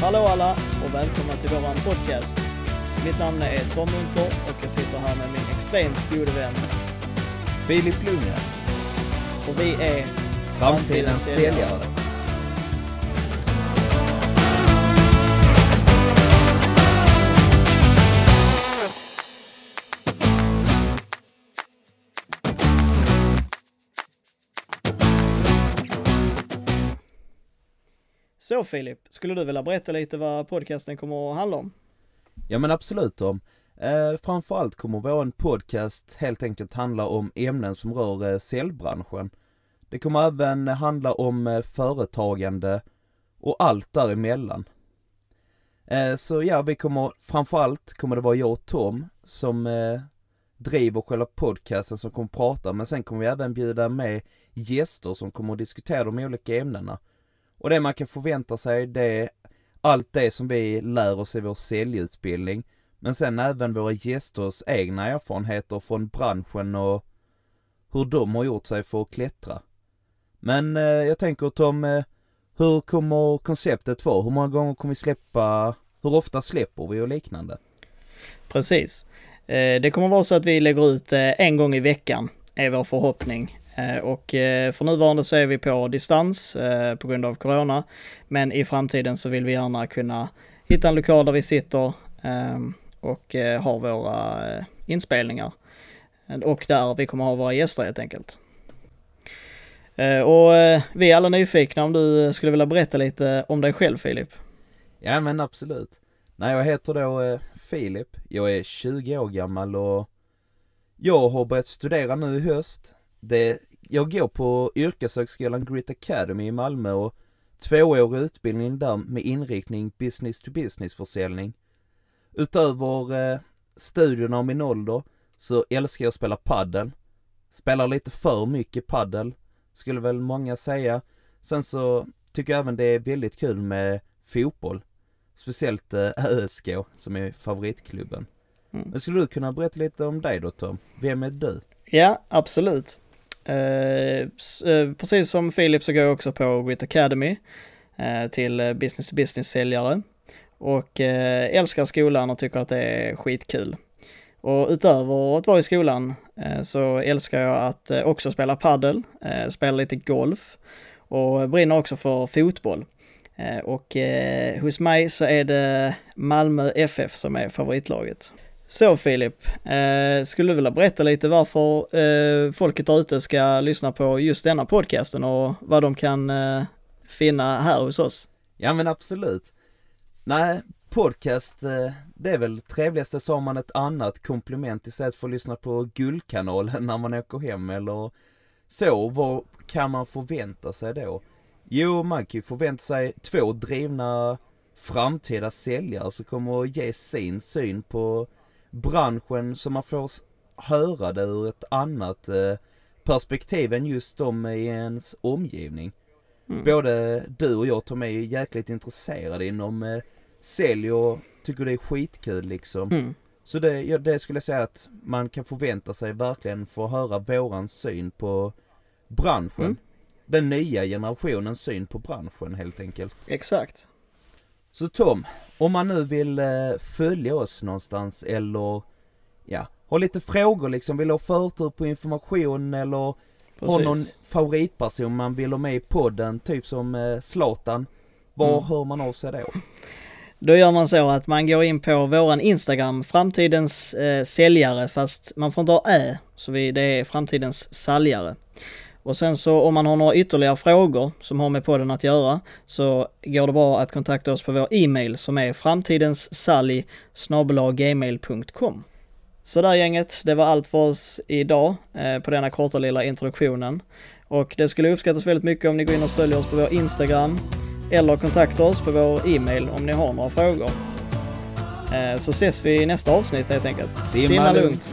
Hallå alla och välkomna till våran podcast. Mitt namn är Tom Munter och jag sitter här med min extremt gode vän. Filip Lundgren, Och vi är framtidens säljare. Så Filip, skulle du vilja berätta lite vad podcasten kommer att handla om? Ja men absolut Tom. Eh, framförallt kommer vår podcast helt enkelt handla om ämnen som rör eh, säljbranschen. Det kommer även handla om eh, företagande och allt däremellan. Eh, så ja, vi kommer framförallt kommer det vara jag och Tom som eh, driver själva podcasten som kommer prata, men sen kommer vi även bjuda med gäster som kommer att diskutera de olika ämnena. Och det man kan förvänta sig det är allt det som vi lär oss i vår säljutbildning men sen även våra gästers egna erfarenheter från branschen och hur de har gjort sig för att klättra. Men eh, jag tänker Tom, eh, hur kommer konceptet vara? Hur många gånger kommer vi släppa? Hur ofta släpper vi och liknande? Precis. Eh, Det kommer vara så att vi lägger ut eh, en gång i veckan, är vår förhoppning. Eh, och eh, för nuvarande så är vi på distans eh, på grund av corona. Men i framtiden så vill vi gärna kunna hitta en lokal där vi sitter ehm, och har våra inspelningar. Och där vi kommer ha våra gäster helt enkelt. Och vi är alla nyfikna om du skulle vilja berätta lite om dig själv Filip. Ja men absolut. Nej jag heter då Filip, jag är 20 år gammal och jag har börjat studera nu i höst. Det, jag går på yrkeshögskolan Grit Academy i Malmö och tvåårig utbildning där med inriktning business to business försäljning. Utöver eh, studierna om min ålder så älskar jag att spela paddel. Spelar lite för mycket paddel, skulle väl många säga. Sen så tycker jag även det är väldigt kul med fotboll. Speciellt eh, ÖSK som är favoritklubben. Mm. Men skulle du kunna berätta lite om dig då Tom? Vem är du? Ja, absolut. Eh, eh, precis som Philip så går jag också på Grit Academy eh, till eh, business to business säljare och eh, älskar skolan och tycker att det är skitkul. Och utöver att vara i skolan eh, så älskar jag att eh, också spela paddel, eh, spela lite golf och brinner också för fotboll. Eh, och eh, hos mig så är det Malmö FF som är favoritlaget. Så Filip, eh, skulle du vilja berätta lite varför eh, folket där ute ska lyssna på just denna podcasten och vad de kan eh, finna här hos oss? Ja men absolut. Nej, podcast, eh, det är väl trevligaste så har man ett annat komplement istället för att lyssna på Guldkanalen när man åker hem eller så. Vad kan man förvänta sig då? Jo, man kan ju förvänta sig två drivna framtida säljare som kommer att ge sin syn på branschen så man får höra det ur ett annat eh, perspektiv än just de i ens omgivning. Mm. Både du och jag Tom är ju jäkligt intresserade inom eh, sälj och tycker det är skitkul liksom. Mm. Så det, ja, det skulle jag säga att man kan förvänta sig verkligen få höra våran syn på branschen. Mm. Den nya generationens syn på branschen helt enkelt. Exakt. Så Tom, om man nu vill eh, följa oss någonstans eller ja, ha lite frågor liksom, vill ha förtur på information eller har Precis. någon favoritperson man vill ha med i podden, typ som eh, Zlatan. Var Mm. hör man av sig då? Då gör man så att man går in på våran Instagram, framtidens eh, säljare, fast man får inte ha ä, så vi, det är framtidens säljare. Och sen så om man har några ytterligare frågor som har med podden att göra så går det bra att kontakta oss på vår e-mail som är framtidenssalj gmail.com. Så där gänget, det var allt för oss idag eh, på denna korta lilla introduktionen. Och det skulle uppskattas väldigt mycket om ni går in och följer oss på vår Instagram eller kontakta oss på vår e-mail om ni har några frågor. Eh, Så ses vi i nästa avsnitt helt enkelt. Simma lugnt.